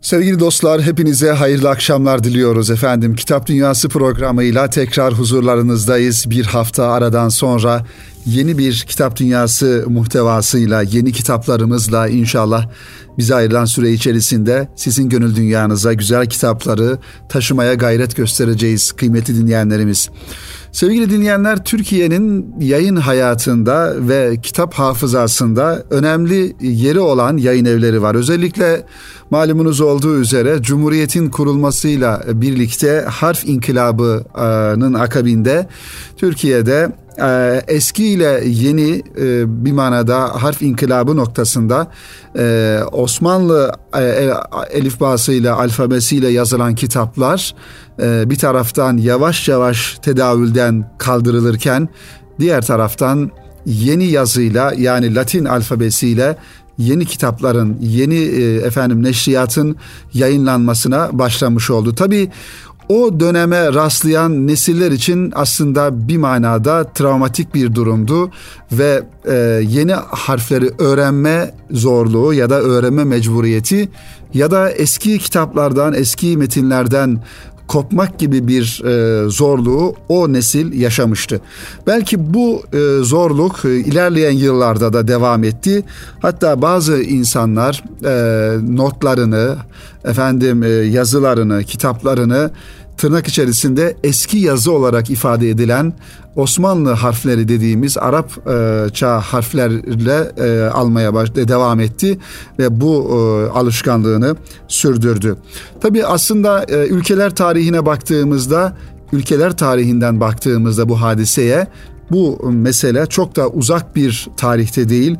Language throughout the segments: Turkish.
Sevgili dostlar hepinize hayırlı akşamlar diliyoruz efendim. Kitap Dünyası programıyla tekrar huzurlarınızdayız. Bir hafta aradan sonra yeni bir Kitap Dünyası muhtevasıyla, yeni kitaplarımızla inşallah bize ayrılan süre içerisinde sizin gönül dünyanıza güzel kitapları taşımaya gayret göstereceğiz kıymetli dinleyenlerimiz. Sevgili dinleyenler, Türkiye'nin yayın hayatında ve kitap hafızasında önemli yeri olan yayın evleri var. Özellikle malumunuz olduğu üzere Cumhuriyet'in kurulmasıyla birlikte harf inkılabının akabinde Türkiye'de e, eski ile yeni e, bir manada harf inkılabı noktasında e, Osmanlı elifbasıyla alfabesiyle yazılan kitaplar bir taraftan yavaş yavaş tedavülden kaldırılırken diğer taraftan yeni yazıyla yani Latin alfabesiyle yeni kitapların, yeni efendim neşriyatın yayınlanmasına başlamış oldu. Tabii o döneme rastlayan nesiller için aslında bir manada travmatik bir durumdu ve e, yeni harfleri öğrenme zorluğu ya da öğrenme mecburiyeti ya da eski kitaplardan, eski metinlerden kopmak gibi bir e, zorluğu o nesil yaşamıştı. Belki bu e, zorluk e, ilerleyen yıllarda da devam etti. Hatta bazı insanlar e, notlarını, efendim e, yazılarını, kitaplarını tırnak içerisinde eski yazı olarak ifade edilen Osmanlı harfleri dediğimiz Arap e, çağ harflerle e, almaya baş, devam etti ve bu e, alışkanlığını sürdürdü. Tabi aslında e, ülkeler tarihine baktığımızda ülkeler tarihinden baktığımızda bu hadiseye bu mesele çok da uzak bir tarihte değil.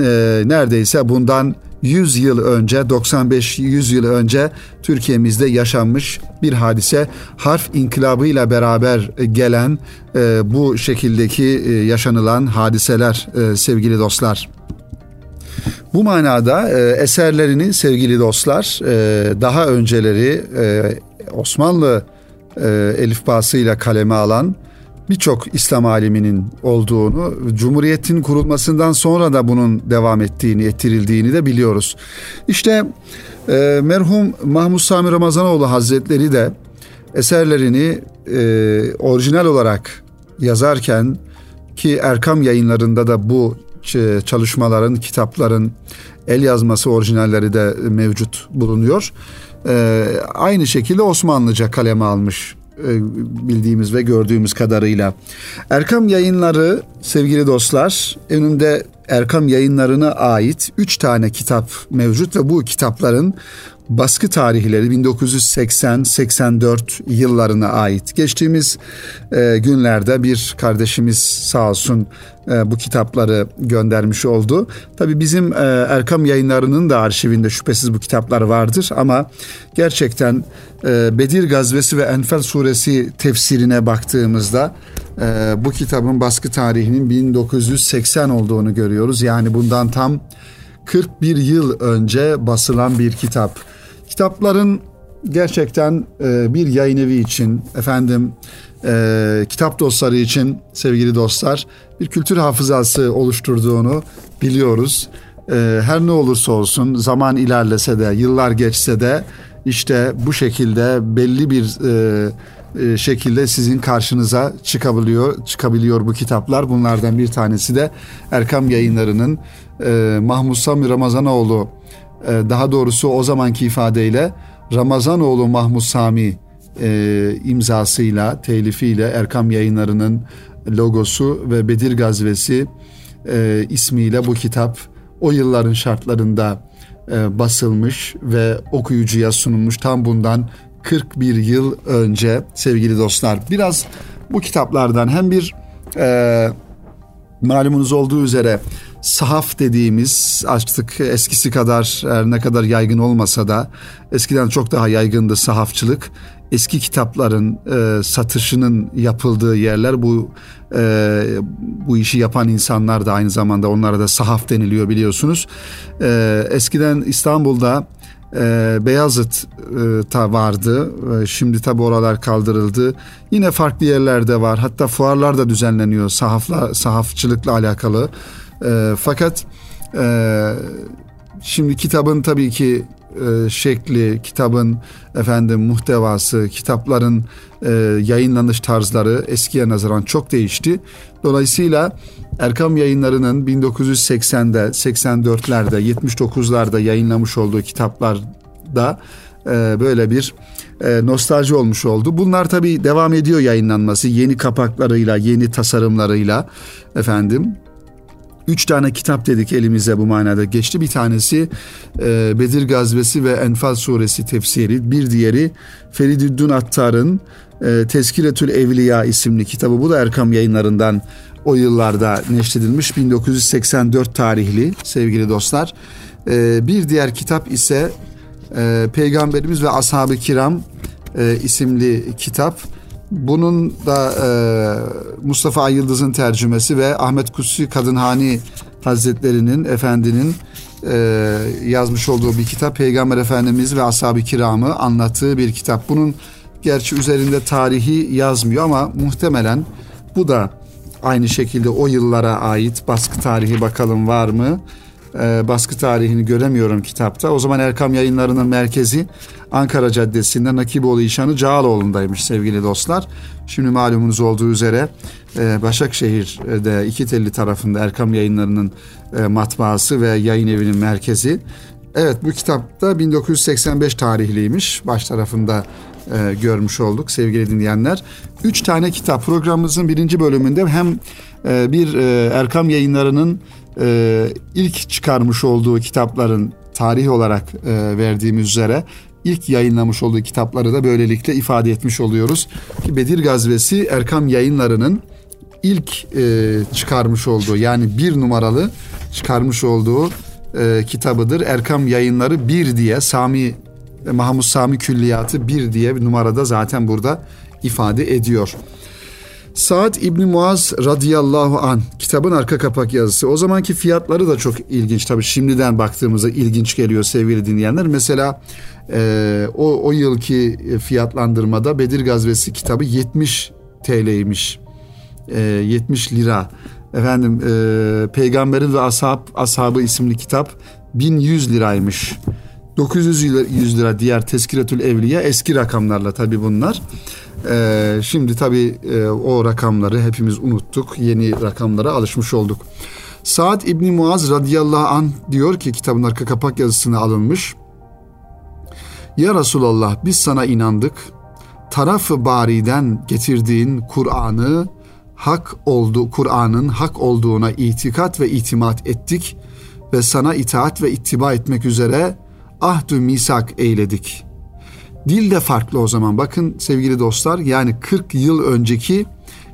E, neredeyse bundan 100 yıl önce 95-100 yıl önce Türkiye'mizde yaşanmış bir hadise harf inkılabıyla beraber gelen e, bu şekildeki e, yaşanılan hadiseler e, sevgili dostlar. Bu manada e, eserlerini sevgili dostlar e, daha önceleri e, Osmanlı e, elifbasıyla kaleme alan birçok İslam aliminin olduğunu, Cumhuriyet'in kurulmasından sonra da bunun devam ettiğini, ettirildiğini de biliyoruz. İşte e, merhum Mahmud Sami Ramazanoğlu Hazretleri de eserlerini e, orijinal olarak yazarken ki Erkam yayınlarında da bu çalışmaların, kitapların el yazması orijinalleri de mevcut bulunuyor. E, aynı şekilde Osmanlıca kaleme almış e, bildiğimiz ve gördüğümüz kadarıyla. Erkam yayınları sevgili dostlar önümde Erkam yayınlarına ait 3 tane kitap mevcut ve bu kitapların baskı tarihleri 1980-84 yıllarına ait. Geçtiğimiz e, günlerde bir kardeşimiz sağ olsun e, bu kitapları göndermiş oldu. Tabi bizim e, Erkam yayınlarının da arşivinde şüphesiz bu kitaplar vardır ama gerçekten e, Bedir Gazvesi ve Enfal suresi tefsirine baktığımızda e, bu kitabın baskı tarihinin 1980 olduğunu görüyoruz. Yani bundan tam 41 yıl önce basılan bir kitap. Kitapların gerçekten e, bir yayın evi için efendim e, kitap dostları için sevgili dostlar bir kültür hafızası oluşturduğunu biliyoruz. E, her ne olursa olsun zaman ilerlese de yıllar geçse de işte bu şekilde belli bir e, şekilde sizin karşınıza çıkabiliyor çıkabiliyor bu kitaplar. Bunlardan bir tanesi de Erkam Yayınları'nın e, Mahmut Sami Ramazanoğlu e, daha doğrusu o zamanki ifadeyle Ramazanoğlu Mahmut Sami e, imzasıyla, telifiyle Erkam Yayınları'nın logosu ve Bedir Gazvesi e, ismiyle bu kitap o yılların şartlarında e, basılmış ve okuyucuya sunulmuş tam bundan 41 yıl önce sevgili dostlar. Biraz bu kitaplardan hem bir e, malumunuz olduğu üzere sahaf dediğimiz artık eskisi kadar ne kadar yaygın olmasa da eskiden çok daha yaygındı sahafçılık. Eski kitapların e, satışının yapıldığı yerler bu e, bu işi yapan insanlar da aynı zamanda onlara da sahaf deniliyor biliyorsunuz. E, eskiden İstanbul'da e, Beyazıt'ta e, vardı. E, şimdi tabi oralar kaldırıldı. Yine farklı yerlerde var. Hatta fuarlar da düzenleniyor sahafla, sahafçılıkla alakalı. E, fakat e, şimdi kitabın tabii ki e, şekli, kitabın efendim muhtevası, kitapların e, yayınlanış tarzları eskiye nazaran çok değişti. Dolayısıyla Erkam Yayınları'nın 1980'de, 84'lerde, 79'larda yayınlamış olduğu kitaplarda e, böyle bir e, nostalji olmuş oldu. Bunlar tabii devam ediyor yayınlanması yeni kapaklarıyla, yeni tasarımlarıyla efendim. Üç tane kitap dedik elimize bu manada geçti. Bir tanesi e, Bedir Gazvesi ve Enfal Suresi tefsiri. Bir diğeri Feridüddin Attar'ın e, Tezkiretül Evliya isimli kitabı. Bu da Erkam yayınlarından o yıllarda neşredilmiş 1984 tarihli sevgili dostlar. E, bir diğer kitap ise e, Peygamberimiz ve Ashab-ı Kiram e, isimli kitap. Bunun da e, Mustafa Ayıldız'ın tercümesi ve Ahmet Kutsi Kadınhani Hazretleri'nin, efendinin e, yazmış olduğu bir kitap. Peygamber Efendimiz ve Ashab-ı Kiram'ı anlattığı bir kitap. Bunun gerçi üzerinde tarihi yazmıyor ama muhtemelen bu da aynı şekilde o yıllara ait baskı tarihi bakalım var mı? E, baskı tarihini göremiyorum kitapta. O zaman Erkam Yayınları'nın merkezi Ankara Caddesi'nde Nakiboğlu İşanı Cağaloğlu'ndaymış sevgili dostlar. Şimdi malumunuz olduğu üzere e, Başakşehir'de iki telli tarafında Erkam Yayınları'nın e, matbaası ve yayın evinin merkezi. Evet bu kitapta 1985 tarihliymiş. Baş tarafında e, görmüş olduk sevgili dinleyenler. Üç tane kitap programımızın birinci bölümünde hem e, bir e, Erkam Yayınları'nın e, ilk çıkarmış olduğu kitapların tarih olarak e, verdiğimiz üzere ilk yayınlamış olduğu kitapları da böylelikle ifade etmiş oluyoruz. Ki Bedir Gazvesi Erkam yayınlarının ilk e, çıkarmış olduğu yani bir numaralı çıkarmış olduğu e, kitabıdır. Erkam yayınları bir diye Sami Mahmut Sami Külliyatı bir diye bir numarada zaten burada ifade ediyor. Saat İbni Muaz radıyallahu an kitabın arka kapak yazısı. O zamanki fiyatları da çok ilginç tabii şimdiden baktığımızda ilginç geliyor sevgili dinleyenler. Mesela e, o, o yılki fiyatlandırmada Bedir Gazvesi kitabı 70 TL'ymiş. E, 70 lira. Efendim e, Peygamberin ve Ashab, Ashabı isimli kitap 1100 liraymış. 900 100 lira diğer Teskiretül Evliya eski rakamlarla tabii bunlar. Ee, şimdi tabii e, o rakamları hepimiz unuttuk. Yeni rakamlara alışmış olduk. Saad İbni Muaz radıyallahu an diyor ki kitabın arka kapak yazısına alınmış. Ya Resulallah biz sana inandık. Tarafı bariden getirdiğin Kur'an'ı hak oldu Kur'an'ın hak olduğuna itikat ve itimat ettik ve sana itaat ve ittiba etmek üzere ahdü misak eyledik. Dil de farklı o zaman. Bakın sevgili dostlar yani 40 yıl önceki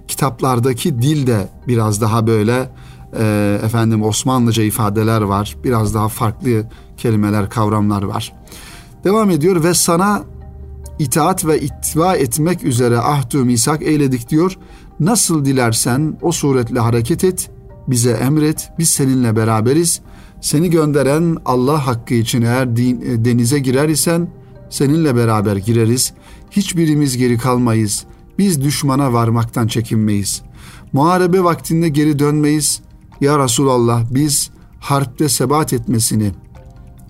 kitaplardaki dil de biraz daha böyle e, efendim Osmanlıca ifadeler var. Biraz daha farklı kelimeler, kavramlar var. Devam ediyor ve sana itaat ve ittiba etmek üzere ahdü misak eyledik diyor. Nasıl dilersen o suretle hareket et, bize emret, biz seninle beraberiz. Seni gönderen Allah hakkı için eğer e, denize girer isen seninle beraber gireriz. Hiçbirimiz geri kalmayız. Biz düşmana varmaktan çekinmeyiz. Muharebe vaktinde geri dönmeyiz. Ya Resulallah biz harpte sebat etmesini,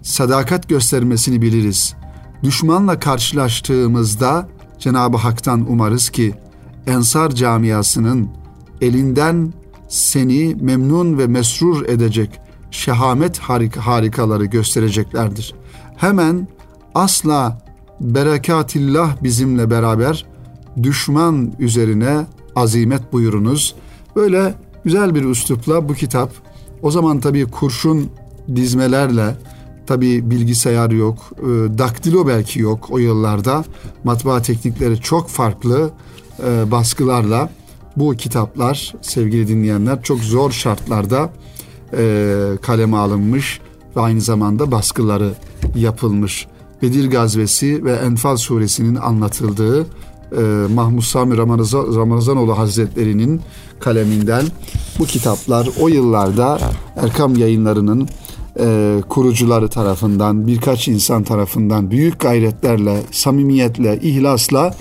sadakat göstermesini biliriz. Düşmanla karşılaştığımızda Cenab-ı Hak'tan umarız ki Ensar camiasının elinden seni memnun ve mesrur edecek şehamet harik harikaları göstereceklerdir. Hemen asla berekatillah bizimle beraber düşman üzerine azimet buyurunuz. Böyle güzel bir üslupla bu kitap o zaman tabii kurşun dizmelerle tabii bilgisayar yok, e, daktilo belki yok o yıllarda. Matbaa teknikleri çok farklı e, baskılarla bu kitaplar sevgili dinleyenler çok zor şartlarda e, kaleme alınmış ve aynı zamanda baskıları yapılmış. Bedir Gazvesi ve Enfal suresinin anlatıldığı e, Mahmud Sami Ramazan, Ramazanoğlu Hazretleri'nin kaleminden bu kitaplar o yıllarda Erkam yayınlarının e, kurucuları tarafından birkaç insan tarafından büyük gayretlerle, samimiyetle, ihlasla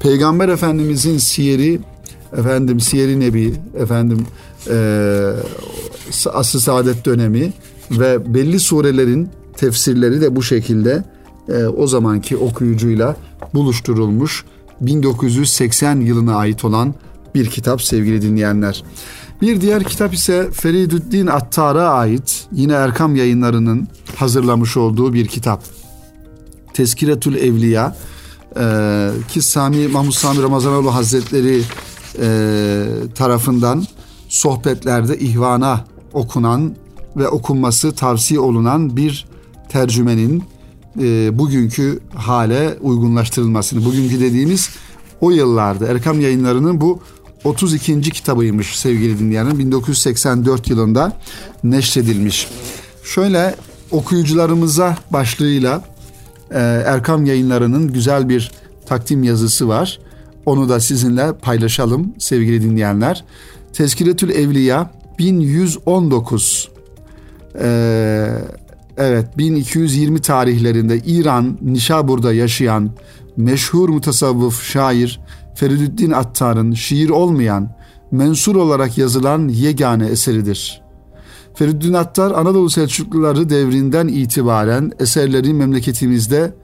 Peygamber Efendimizin siyeri efendim Siyer-i Nebi, efendim e, Asr-ı Saadet dönemi ve belli surelerin tefsirleri de bu şekilde e, o zamanki okuyucuyla buluşturulmuş 1980 yılına ait olan bir kitap sevgili dinleyenler. Bir diğer kitap ise Feridüddin Attar'a ait yine Erkam yayınlarının hazırlamış olduğu bir kitap. Teskiretül Evliya e, ki Sami Mahmud Sami Ramazanoğlu Hazretleri e, tarafından sohbetlerde ihvana okunan ve okunması tavsiye olunan bir tercümenin e, bugünkü hale uygunlaştırılmasını, bugünkü dediğimiz o yıllarda Erkam yayınlarının bu 32. kitabıymış sevgili dinleyenler. 1984 yılında neşredilmiş. Şöyle okuyucularımıza başlığıyla e, Erkam yayınlarının güzel bir takdim yazısı var. Onu da sizinle paylaşalım sevgili dinleyenler. Tezkiretül Evliya 1119 ee, evet 1220 tarihlerinde İran Nişabur'da yaşayan meşhur mutasavvıf şair Feridüddin Attar'ın şiir olmayan, mensur olarak yazılan yegane eseridir. Feridüddin Attar Anadolu Selçukluları devrinden itibaren eserleri memleketimizde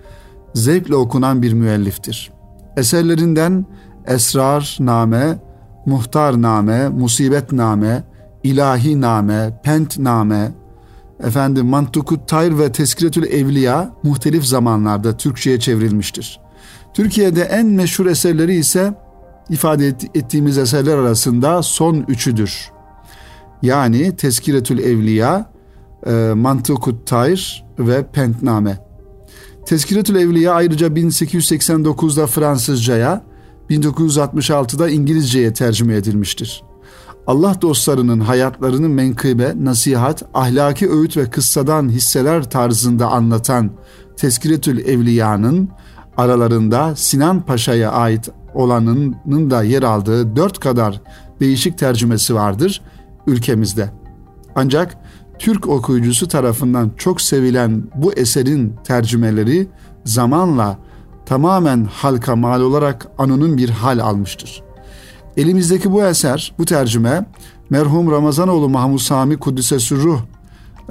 zevkle okunan bir müelliftir. Eserlerinden Esrar Name, Muhtar Name, Musibet efendim Mantukut Tayr ve Teskiretül Evliya muhtelif zamanlarda Türkçe'ye çevrilmiştir. Türkiye'de en meşhur eserleri ise ifade ettiğimiz eserler arasında son üçüdür. Yani Teskiretül Evliya, e, Mantukut Tayr ve Pentname. Teskiretül Evliya ayrıca 1889'da Fransızcaya, 1966'da İngilizceye tercüme edilmiştir. Allah dostlarının hayatlarını menkıbe, nasihat, ahlaki öğüt ve kıssadan hisseler tarzında anlatan Teskiretül Evliya'nın aralarında Sinan Paşa'ya ait olanının da yer aldığı dört kadar değişik tercümesi vardır ülkemizde. Ancak Türk okuyucusu tarafından çok sevilen bu eserin tercümeleri zamanla tamamen halka mal olarak anonim bir hal almıştır. Elimizdeki bu eser, bu tercüme merhum Ramazanoğlu Mahmud Sami Kuddise Sürruh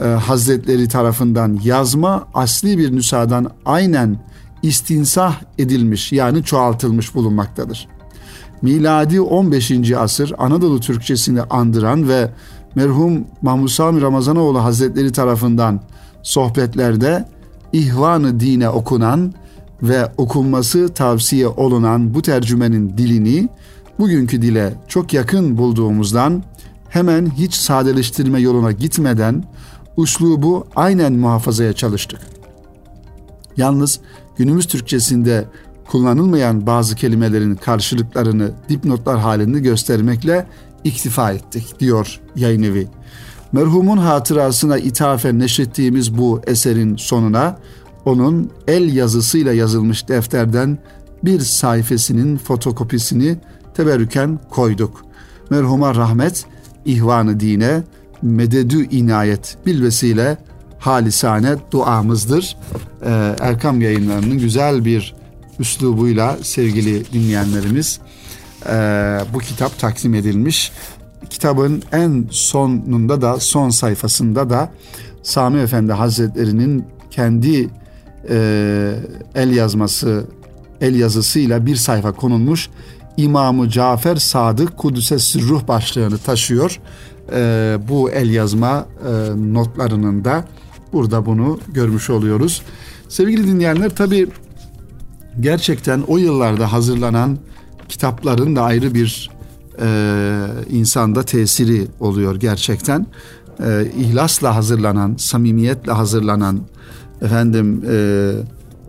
e, Hazretleri tarafından yazma asli bir nüshadan aynen istinsah edilmiş yani çoğaltılmış bulunmaktadır. Miladi 15. asır Anadolu Türkçesini andıran ve merhum Mahmud Sami Ramazanoğlu Hazretleri tarafından sohbetlerde ihvanı dine okunan ve okunması tavsiye olunan bu tercümenin dilini bugünkü dile çok yakın bulduğumuzdan hemen hiç sadeleştirme yoluna gitmeden uslubu aynen muhafazaya çalıştık. Yalnız günümüz Türkçesinde kullanılmayan bazı kelimelerin karşılıklarını dipnotlar halinde göstermekle iktifa ettik diyor yayın evi. Merhumun hatırasına ithafen neşrettiğimiz bu eserin sonuna onun el yazısıyla yazılmış defterden bir sayfasının fotokopisini teberrüken koyduk. Merhuma rahmet, ihvanı dine, mededü inayet bilvesiyle halisane duamızdır. Ee, Erkam yayınlarının güzel bir üslubuyla sevgili dinleyenlerimiz e, bu kitap takdim edilmiş. Kitabın en sonunda da son sayfasında da Sami Efendi Hazretleri'nin kendi e, el yazması el yazısıyla bir sayfa konulmuş. İmamı Cafer Sadık Kudüs'e Sırruh başlığını taşıyor. E, bu el yazma e, notlarının da burada bunu görmüş oluyoruz. Sevgili dinleyenler tabi gerçekten o yıllarda hazırlanan kitapların da ayrı bir e, insanda tesiri oluyor gerçekten. E, ihlasla hazırlanan, samimiyetle hazırlanan, efendim e,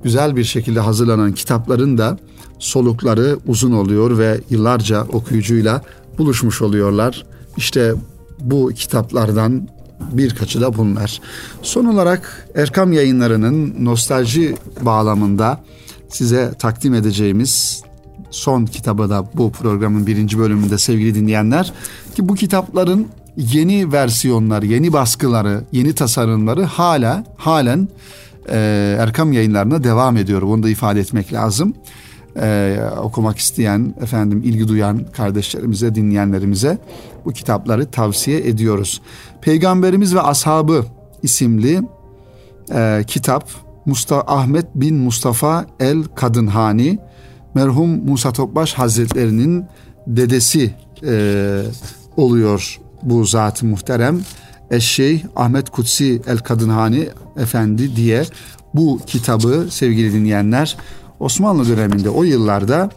güzel bir şekilde hazırlanan kitapların da solukları uzun oluyor ve yıllarca okuyucuyla buluşmuş oluyorlar. İşte bu kitaplardan birkaçı da bunlar. Son olarak Erkam yayınlarının nostalji bağlamında size takdim edeceğimiz son kitabı da bu programın birinci bölümünde sevgili dinleyenler ki bu kitapların yeni versiyonları, yeni baskıları, yeni tasarımları hala halen e, Erkam yayınlarına devam ediyor. Bunu da ifade etmek lazım. E, okumak isteyen, efendim ilgi duyan kardeşlerimize, dinleyenlerimize bu kitapları tavsiye ediyoruz. Peygamberimiz ve Ashabı isimli e, kitap Mustafa Ahmet bin Mustafa el Kadınhani merhum Musa Topbaş Hazretlerinin dedesi e, oluyor bu zat muhterem. Eşşey Ahmet Kutsi el Kadınhani Efendi diye bu kitabı sevgili dinleyenler Osmanlı döneminde o yıllarda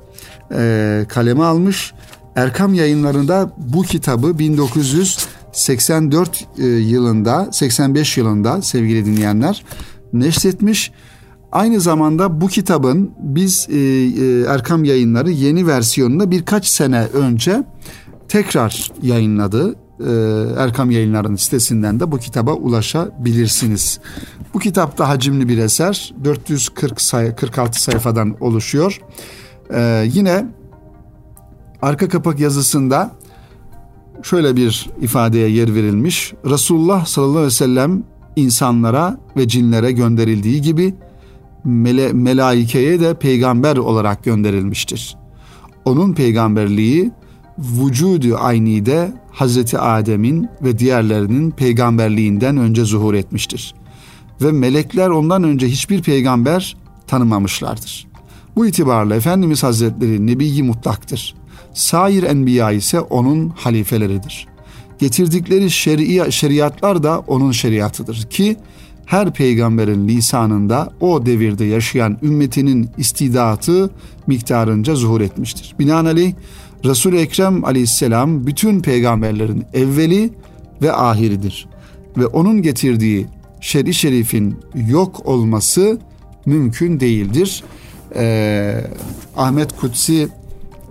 e, kaleme almış. Erkam yayınlarında bu kitabı 1984 e, yılında 85 yılında sevgili dinleyenler neşretmiş. Aynı zamanda bu kitabın biz e, e, Erkam yayınları yeni versiyonunu birkaç sene önce tekrar yayınladı. E, Erkam yayınlarının sitesinden de bu kitaba ulaşabilirsiniz. Bu kitap da hacimli bir eser. 440 say 46 sayfadan oluşuyor. E, yine arka kapak yazısında şöyle bir ifadeye yer verilmiş. Resulullah sallallahu aleyhi ve sellem insanlara ve cinlere gönderildiği gibi mele, melaikeye de peygamber olarak gönderilmiştir. Onun peygamberliği vücudu aynide Hazreti Adem'in ve diğerlerinin peygamberliğinden önce zuhur etmiştir. Ve melekler ondan önce hiçbir peygamber tanımamışlardır. Bu itibarla Efendimiz Hazretleri Nebi mutlaktır. Sair enbiya ise onun halifeleridir. Getirdikleri şer'i şeriatlar da onun şeriatıdır ki her peygamberin lisanında o devirde yaşayan ümmetinin istidatı miktarınca zuhur etmiştir. Binaenaleyh Resul-i Ekrem aleyhisselam bütün peygamberlerin evveli ve ahiridir. Ve onun getirdiği şer'i şerifin yok olması mümkün değildir. Ee, Ahmet Kutsi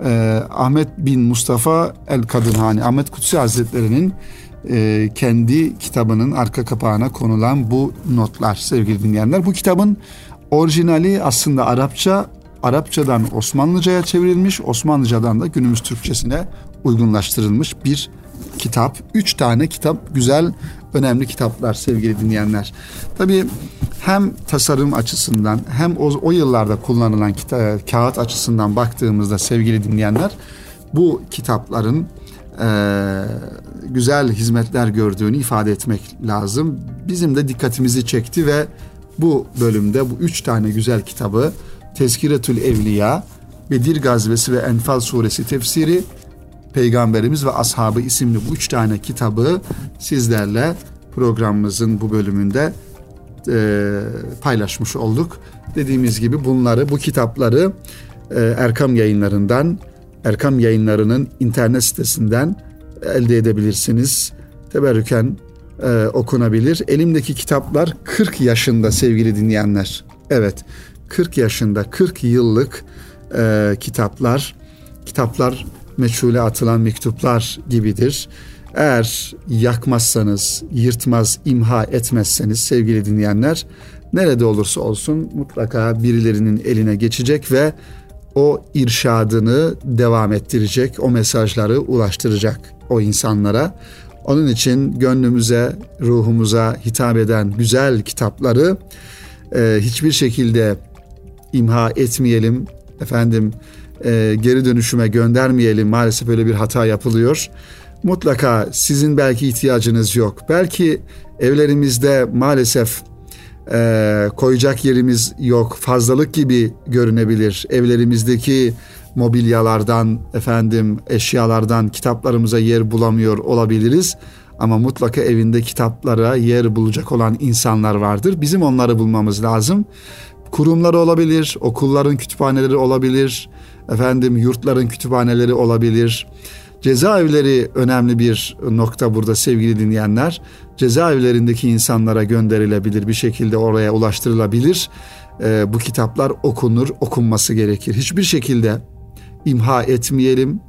e, Ahmet bin Mustafa el Kadınhani Ahmet Kutsi Hazretleri'nin e, kendi kitabının arka kapağına konulan bu notlar sevgili dinleyenler. Bu kitabın orijinali aslında Arapça, Arapçadan Osmanlıca'ya çevrilmiş, Osmanlıcadan da günümüz Türkçesine uygunlaştırılmış bir kitap. Üç tane kitap, güzel, önemli kitaplar sevgili dinleyenler. Tabii hem tasarım açısından hem o, o yıllarda kullanılan kita, kağıt açısından baktığımızda sevgili dinleyenler bu kitapların e, güzel hizmetler gördüğünü ifade etmek lazım. Bizim de dikkatimizi çekti ve bu bölümde bu üç tane güzel kitabı Tezkiretül Evliya, Bedir Gazvesi ve Enfal Suresi tefsiri, Peygamberimiz ve Ashabı isimli bu üç tane kitabı sizlerle programımızın bu bölümünde e, paylaşmış olduk. Dediğimiz gibi bunları, bu kitapları e, Erkam yayınlarından Erkam yayınlarının internet sitesinden elde edebilirsiniz. Teberrüken e, okunabilir. Elimdeki kitaplar 40 yaşında sevgili dinleyenler. Evet 40 yaşında 40 yıllık e, kitaplar. Kitaplar meçhule atılan mektuplar gibidir. Eğer yakmazsanız, yırtmaz, imha etmezseniz sevgili dinleyenler nerede olursa olsun mutlaka birilerinin eline geçecek ve o irşadını devam ettirecek, o mesajları ulaştıracak o insanlara. Onun için gönlümüze, ruhumuza hitap eden güzel kitapları e, hiçbir şekilde imha etmeyelim. Efendim e, geri dönüşüme göndermeyelim. Maalesef böyle bir hata yapılıyor. Mutlaka sizin belki ihtiyacınız yok. Belki evlerimizde maalesef e, koyacak yerimiz yok. Fazlalık gibi görünebilir. Evlerimizdeki mobilyalardan, efendim eşyalardan kitaplarımıza yer bulamıyor olabiliriz. Ama mutlaka evinde kitaplara yer bulacak olan insanlar vardır. Bizim onları bulmamız lazım. Kurumlar olabilir, okulların kütüphaneleri olabilir, efendim yurtların kütüphaneleri olabilir. Cezaevleri önemli bir nokta burada sevgili dinleyenler. Cezaevlerindeki insanlara gönderilebilir bir şekilde oraya ulaştırılabilir. E, bu kitaplar okunur, okunması gerekir. Hiçbir şekilde imha etmeyelim,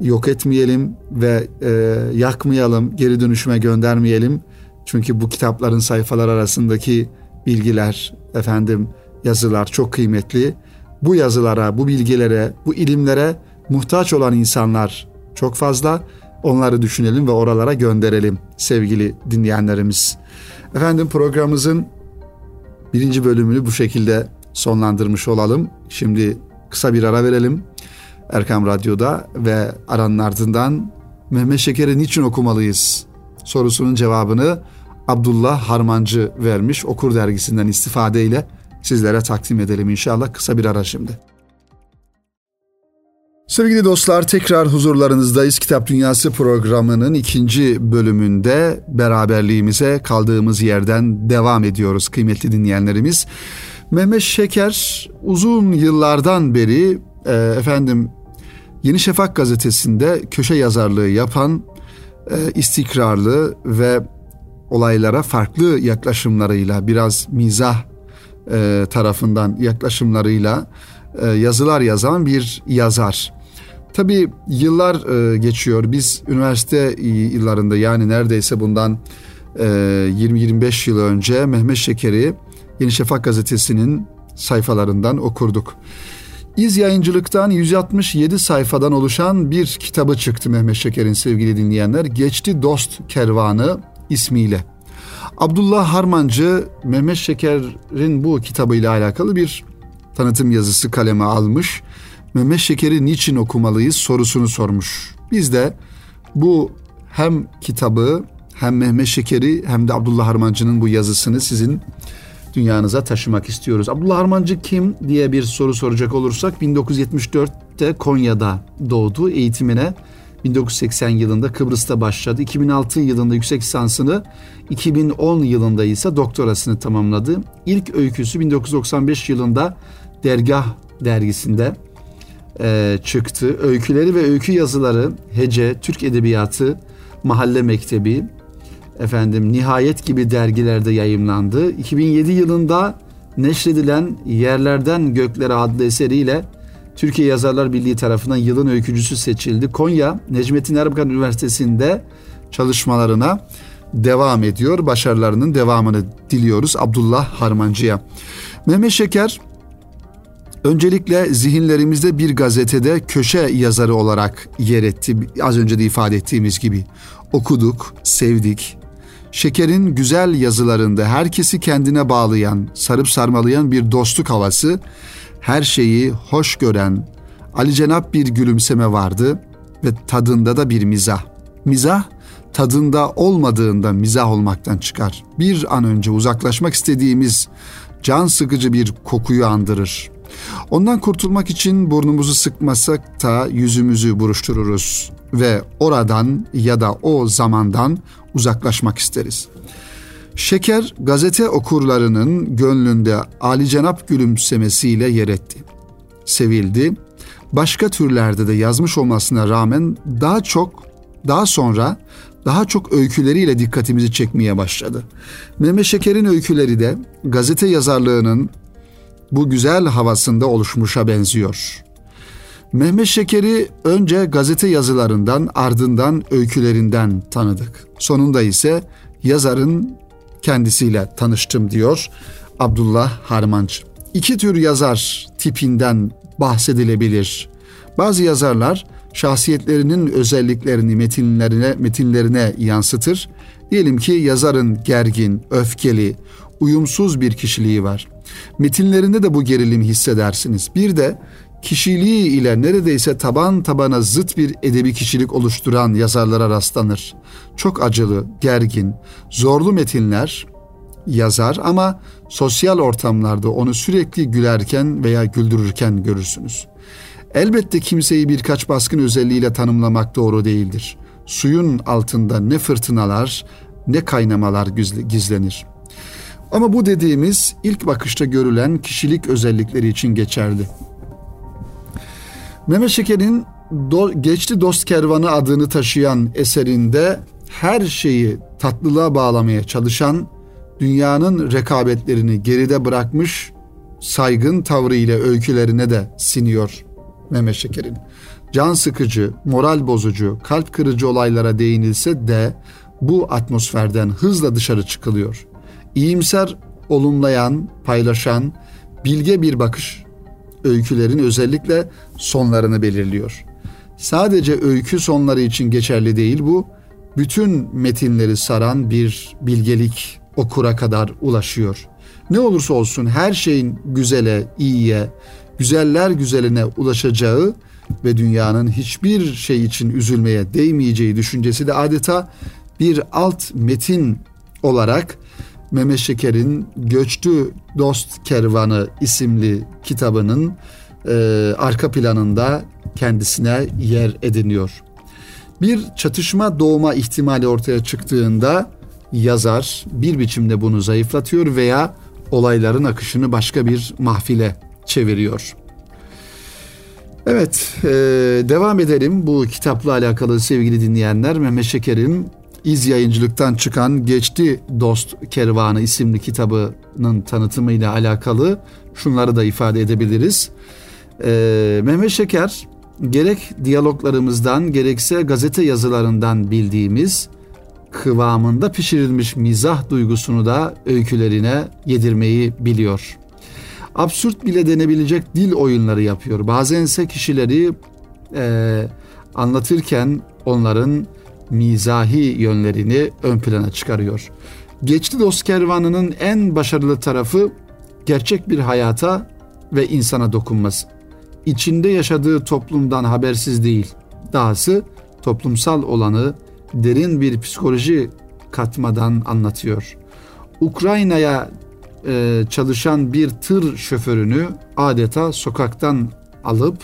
yok etmeyelim ve e, yakmayalım, geri dönüşüme göndermeyelim. Çünkü bu kitapların sayfalar arasındaki bilgiler, efendim yazılar çok kıymetli. Bu yazılara, bu bilgilere, bu ilimlere muhtaç olan insanlar çok fazla. Onları düşünelim ve oralara gönderelim sevgili dinleyenlerimiz. Efendim programımızın birinci bölümünü bu şekilde sonlandırmış olalım. Şimdi kısa bir ara verelim. Erkam Radyo'da ve aranın ardından Mehmet Şeker'i niçin okumalıyız sorusunun cevabını Abdullah Harmancı vermiş Okur dergisinden istifadeyle sizlere takdim edelim inşallah kısa bir ara şimdi. Sevgili dostlar tekrar huzurlarınızdayız. Kitap Dünyası programının ikinci bölümünde beraberliğimize kaldığımız yerden devam ediyoruz kıymetli dinleyenlerimiz. Mehmet Şeker uzun yıllardan beri e, efendim Yeni Şafak gazetesinde köşe yazarlığı yapan e, istikrarlı ve olaylara farklı yaklaşımlarıyla biraz mizah e, tarafından yaklaşımlarıyla e, yazılar yazan bir yazar. Tabii yıllar e, geçiyor. Biz üniversite yıllarında yani neredeyse bundan e, 20-25 yıl önce Mehmet Şeker'i Yeni Şafak gazetesinin sayfalarından okurduk. İz yayıncılıktan 167 sayfadan oluşan bir kitabı çıktı Mehmet Şeker'in sevgili dinleyenler. Geçti Dost Kervanı ismiyle. Abdullah Harmancı Mehmet Şeker'in bu kitabıyla alakalı bir tanıtım yazısı kaleme almış. Mehmet Şeker'i niçin okumalıyız sorusunu sormuş. Biz de bu hem kitabı hem Mehmet Şeker'i hem de Abdullah Harmancı'nın bu yazısını sizin dünyanıza taşımak istiyoruz. Abdullah Harmancı kim diye bir soru soracak olursak 1974'te Konya'da doğdu. Eğitimine 1980 yılında Kıbrıs'ta başladı. 2006 yılında yüksek lisansını, 2010 yılında ise doktorasını tamamladı. İlk öyküsü 1995 yılında Dergah dergisinde e, çıktı. Öyküleri ve öykü yazıları Hece, Türk Edebiyatı, Mahalle Mektebi, efendim Nihayet gibi dergilerde yayımlandı. 2007 yılında neşredilen Yerlerden Göklere adlı eseriyle Türkiye Yazarlar Birliği tarafından yılın öykücüsü seçildi. Konya Necmettin Erbakan Üniversitesi'nde çalışmalarına devam ediyor. Başarılarının devamını diliyoruz Abdullah Harmancı'ya. Mehmet Şeker öncelikle zihinlerimizde bir gazetede köşe yazarı olarak yer etti. Az önce de ifade ettiğimiz gibi okuduk, sevdik. Şeker'in güzel yazılarında herkesi kendine bağlayan, sarıp sarmalayan bir dostluk havası her şeyi hoş gören Ali bir gülümseme vardı ve tadında da bir mizah. Mizah tadında olmadığında mizah olmaktan çıkar. Bir an önce uzaklaşmak istediğimiz can sıkıcı bir kokuyu andırır. Ondan kurtulmak için burnumuzu sıkmasak da yüzümüzü buruştururuz ve oradan ya da o zamandan uzaklaşmak isteriz. Şeker gazete okurlarının gönlünde Ali Cenap gülümsemesiyle yer etti. Sevildi. Başka türlerde de yazmış olmasına rağmen daha çok daha sonra daha çok öyküleriyle dikkatimizi çekmeye başladı. Mehmet Şeker'in öyküleri de gazete yazarlığının bu güzel havasında oluşmuşa benziyor. Mehmet Şeker'i önce gazete yazılarından ardından öykülerinden tanıdık. Sonunda ise yazarın kendisiyle tanıştım diyor Abdullah Harmanç. İki tür yazar tipinden bahsedilebilir. Bazı yazarlar şahsiyetlerinin özelliklerini metinlerine metinlerine yansıtır. Diyelim ki yazarın gergin, öfkeli, uyumsuz bir kişiliği var. Metinlerinde de bu gerilimi hissedersiniz. Bir de kişiliği ile neredeyse taban tabana zıt bir edebi kişilik oluşturan yazarlara rastlanır. Çok acılı, gergin, zorlu metinler yazar ama sosyal ortamlarda onu sürekli gülerken veya güldürürken görürsünüz. Elbette kimseyi birkaç baskın özelliğiyle tanımlamak doğru değildir. Suyun altında ne fırtınalar ne kaynamalar gizlenir. Ama bu dediğimiz ilk bakışta görülen kişilik özellikleri için geçerli. Mehmet Şeker'in Do Geçti Dost Kervanı adını taşıyan eserinde her şeyi tatlılığa bağlamaya çalışan, dünyanın rekabetlerini geride bırakmış saygın tavrı ile öykülerine de siniyor Mehmet Şeker'in. Can sıkıcı, moral bozucu, kalp kırıcı olaylara değinilse de bu atmosferden hızla dışarı çıkılıyor. İyimser, olumlayan, paylaşan, bilge bir bakış öykülerin özellikle sonlarını belirliyor. Sadece öykü sonları için geçerli değil bu, bütün metinleri saran bir bilgelik okura kadar ulaşıyor. Ne olursa olsun her şeyin güzele, iyiye, güzeller güzeline ulaşacağı ve dünyanın hiçbir şey için üzülmeye değmeyeceği düşüncesi de adeta bir alt metin olarak Mehmet Şeker'in Göçtü Dost Kervanı isimli kitabının e, arka planında kendisine yer ediniyor. Bir çatışma doğma ihtimali ortaya çıktığında yazar bir biçimde bunu zayıflatıyor veya olayların akışını başka bir mahfile çeviriyor. Evet, e, devam edelim bu kitapla alakalı sevgili dinleyenler. Mehmet Şeker'in İz Yayıncılık'tan çıkan Geçti Dost Kervanı isimli kitabının tanıtımıyla alakalı şunları da ifade edebiliriz. E, Mehmet Şeker gerek diyaloglarımızdan gerekse gazete yazılarından bildiğimiz kıvamında pişirilmiş mizah duygusunu da öykülerine yedirmeyi biliyor. Absürt bile denebilecek dil oyunları yapıyor. Bazense kişileri e, anlatırken onların mizahi yönlerini ön plana çıkarıyor. Geçti Dost Kervanı'nın en başarılı tarafı gerçek bir hayata ve insana dokunması. İçinde yaşadığı toplumdan habersiz değil. Dahası toplumsal olanı derin bir psikoloji katmadan anlatıyor. Ukrayna'ya e, çalışan bir tır şoförünü adeta sokaktan alıp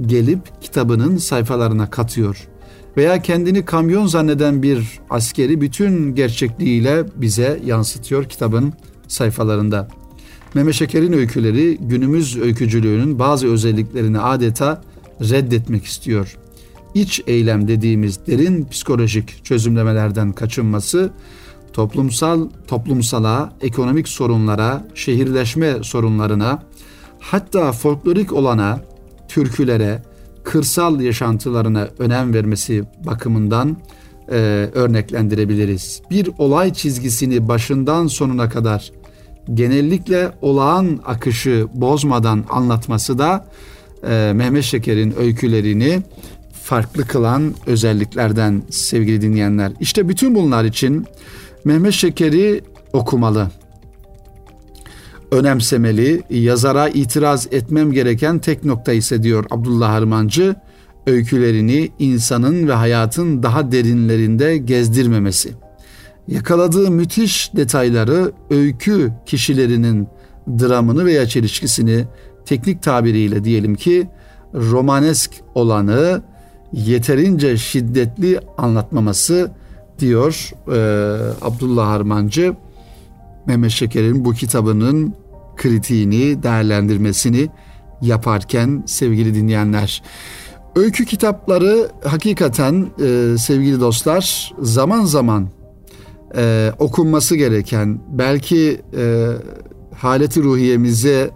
gelip kitabının sayfalarına katıyor. Veya kendini kamyon zanneden bir askeri bütün gerçekliğiyle bize yansıtıyor kitabın sayfalarında. Mehmet Şeker'in öyküleri günümüz öykücülüğünün bazı özelliklerini adeta reddetmek istiyor iç eylem dediğimiz derin psikolojik çözümlemelerden kaçınması toplumsal toplumsala, ekonomik sorunlara, şehirleşme sorunlarına, hatta folklorik olana, türkülere, kırsal yaşantılarına önem vermesi bakımından e, örneklendirebiliriz. Bir olay çizgisini başından sonuna kadar genellikle olağan akışı bozmadan anlatması da e, Mehmet Şeker'in öykülerini farklı kılan özelliklerden sevgili dinleyenler. İşte bütün bunlar için Mehmet Şeker'i okumalı. Önemsemeli, yazara itiraz etmem gereken tek nokta ise diyor Abdullah Harmancı, öykülerini insanın ve hayatın daha derinlerinde gezdirmemesi. Yakaladığı müthiş detayları öykü kişilerinin dramını veya çelişkisini teknik tabiriyle diyelim ki romanesk olanı yeterince şiddetli anlatmaması diyor e, Abdullah Harmancı. Mehmet Şeker'in bu kitabının kritiğini, değerlendirmesini yaparken sevgili dinleyenler. Öykü kitapları hakikaten e, sevgili dostlar zaman zaman e, okunması gereken belki e, haleti ruhiyemize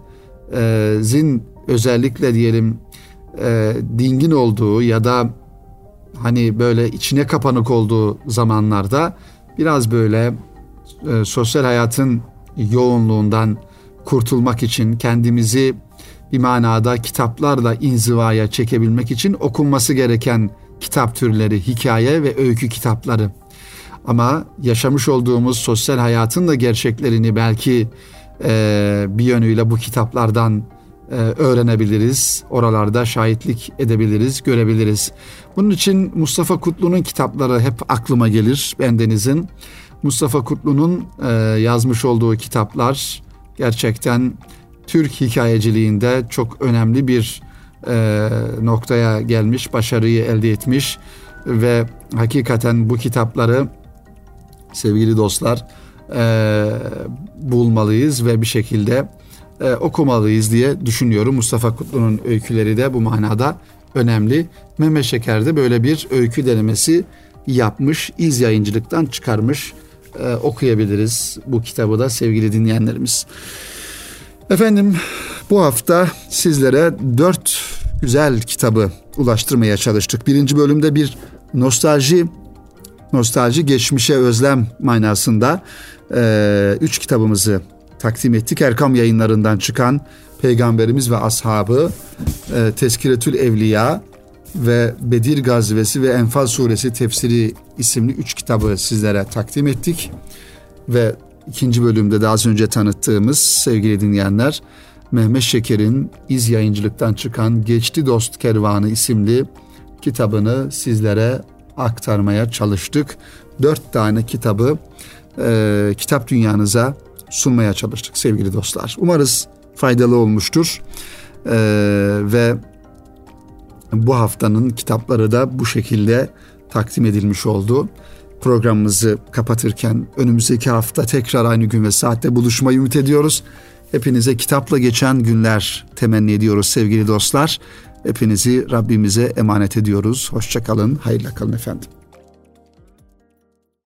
e, zin özellikle diyelim e, dingin olduğu ya da hani böyle içine kapanık olduğu zamanlarda biraz böyle e, sosyal hayatın yoğunluğundan kurtulmak için kendimizi bir manada kitaplarla inzivaya çekebilmek için okunması gereken kitap türleri, hikaye ve öykü kitapları. Ama yaşamış olduğumuz sosyal hayatın da gerçeklerini belki e, bir yönüyle bu kitaplardan e, öğrenebiliriz. Oralarda şahitlik edebiliriz, görebiliriz. Bunun için Mustafa Kutlu'nun kitapları hep aklıma gelir bendenizin. Mustafa Kutlu'nun e, yazmış olduğu kitaplar gerçekten Türk hikayeciliğinde çok önemli bir e, noktaya gelmiş, başarıyı elde etmiş ve hakikaten bu kitapları sevgili dostlar bulmalıyız ve bir şekilde e, okumalıyız diye düşünüyorum. Mustafa Kutlu'nun öyküleri de bu manada önemli. Mehmet Şeker de böyle bir öykü denemesi yapmış, iz yayıncılıktan çıkarmış. E, okuyabiliriz bu kitabı da sevgili dinleyenlerimiz. Efendim bu hafta sizlere dört güzel kitabı ulaştırmaya çalıştık. Birinci bölümde bir nostalji, nostalji geçmişe özlem manasında e, üç kitabımızı takdim ettik. Erkam yayınlarından çıkan Peygamberimiz ve Ashabı, e, Tezkiretül Evliya ve Bedir Gazvesi ve Enfal Suresi tefsiri isimli üç kitabı sizlere takdim ettik. Ve ikinci bölümde de az önce tanıttığımız sevgili dinleyenler Mehmet Şeker'in iz yayıncılıktan çıkan Geçti Dost Kervanı isimli kitabını sizlere aktarmaya çalıştık. Dört tane kitabı e, kitap dünyanıza sunmaya çalıştık sevgili dostlar. Umarız faydalı olmuştur. E, ve bu haftanın kitapları da bu şekilde takdim edilmiş oldu. Programımızı kapatırken önümüzdeki hafta tekrar aynı gün ve saatte buluşmayı ümit ediyoruz. Hepinize kitapla geçen günler temenni ediyoruz sevgili dostlar. Hepinizi Rabbimize emanet ediyoruz. Hoşçakalın, hayırla kalın efendim.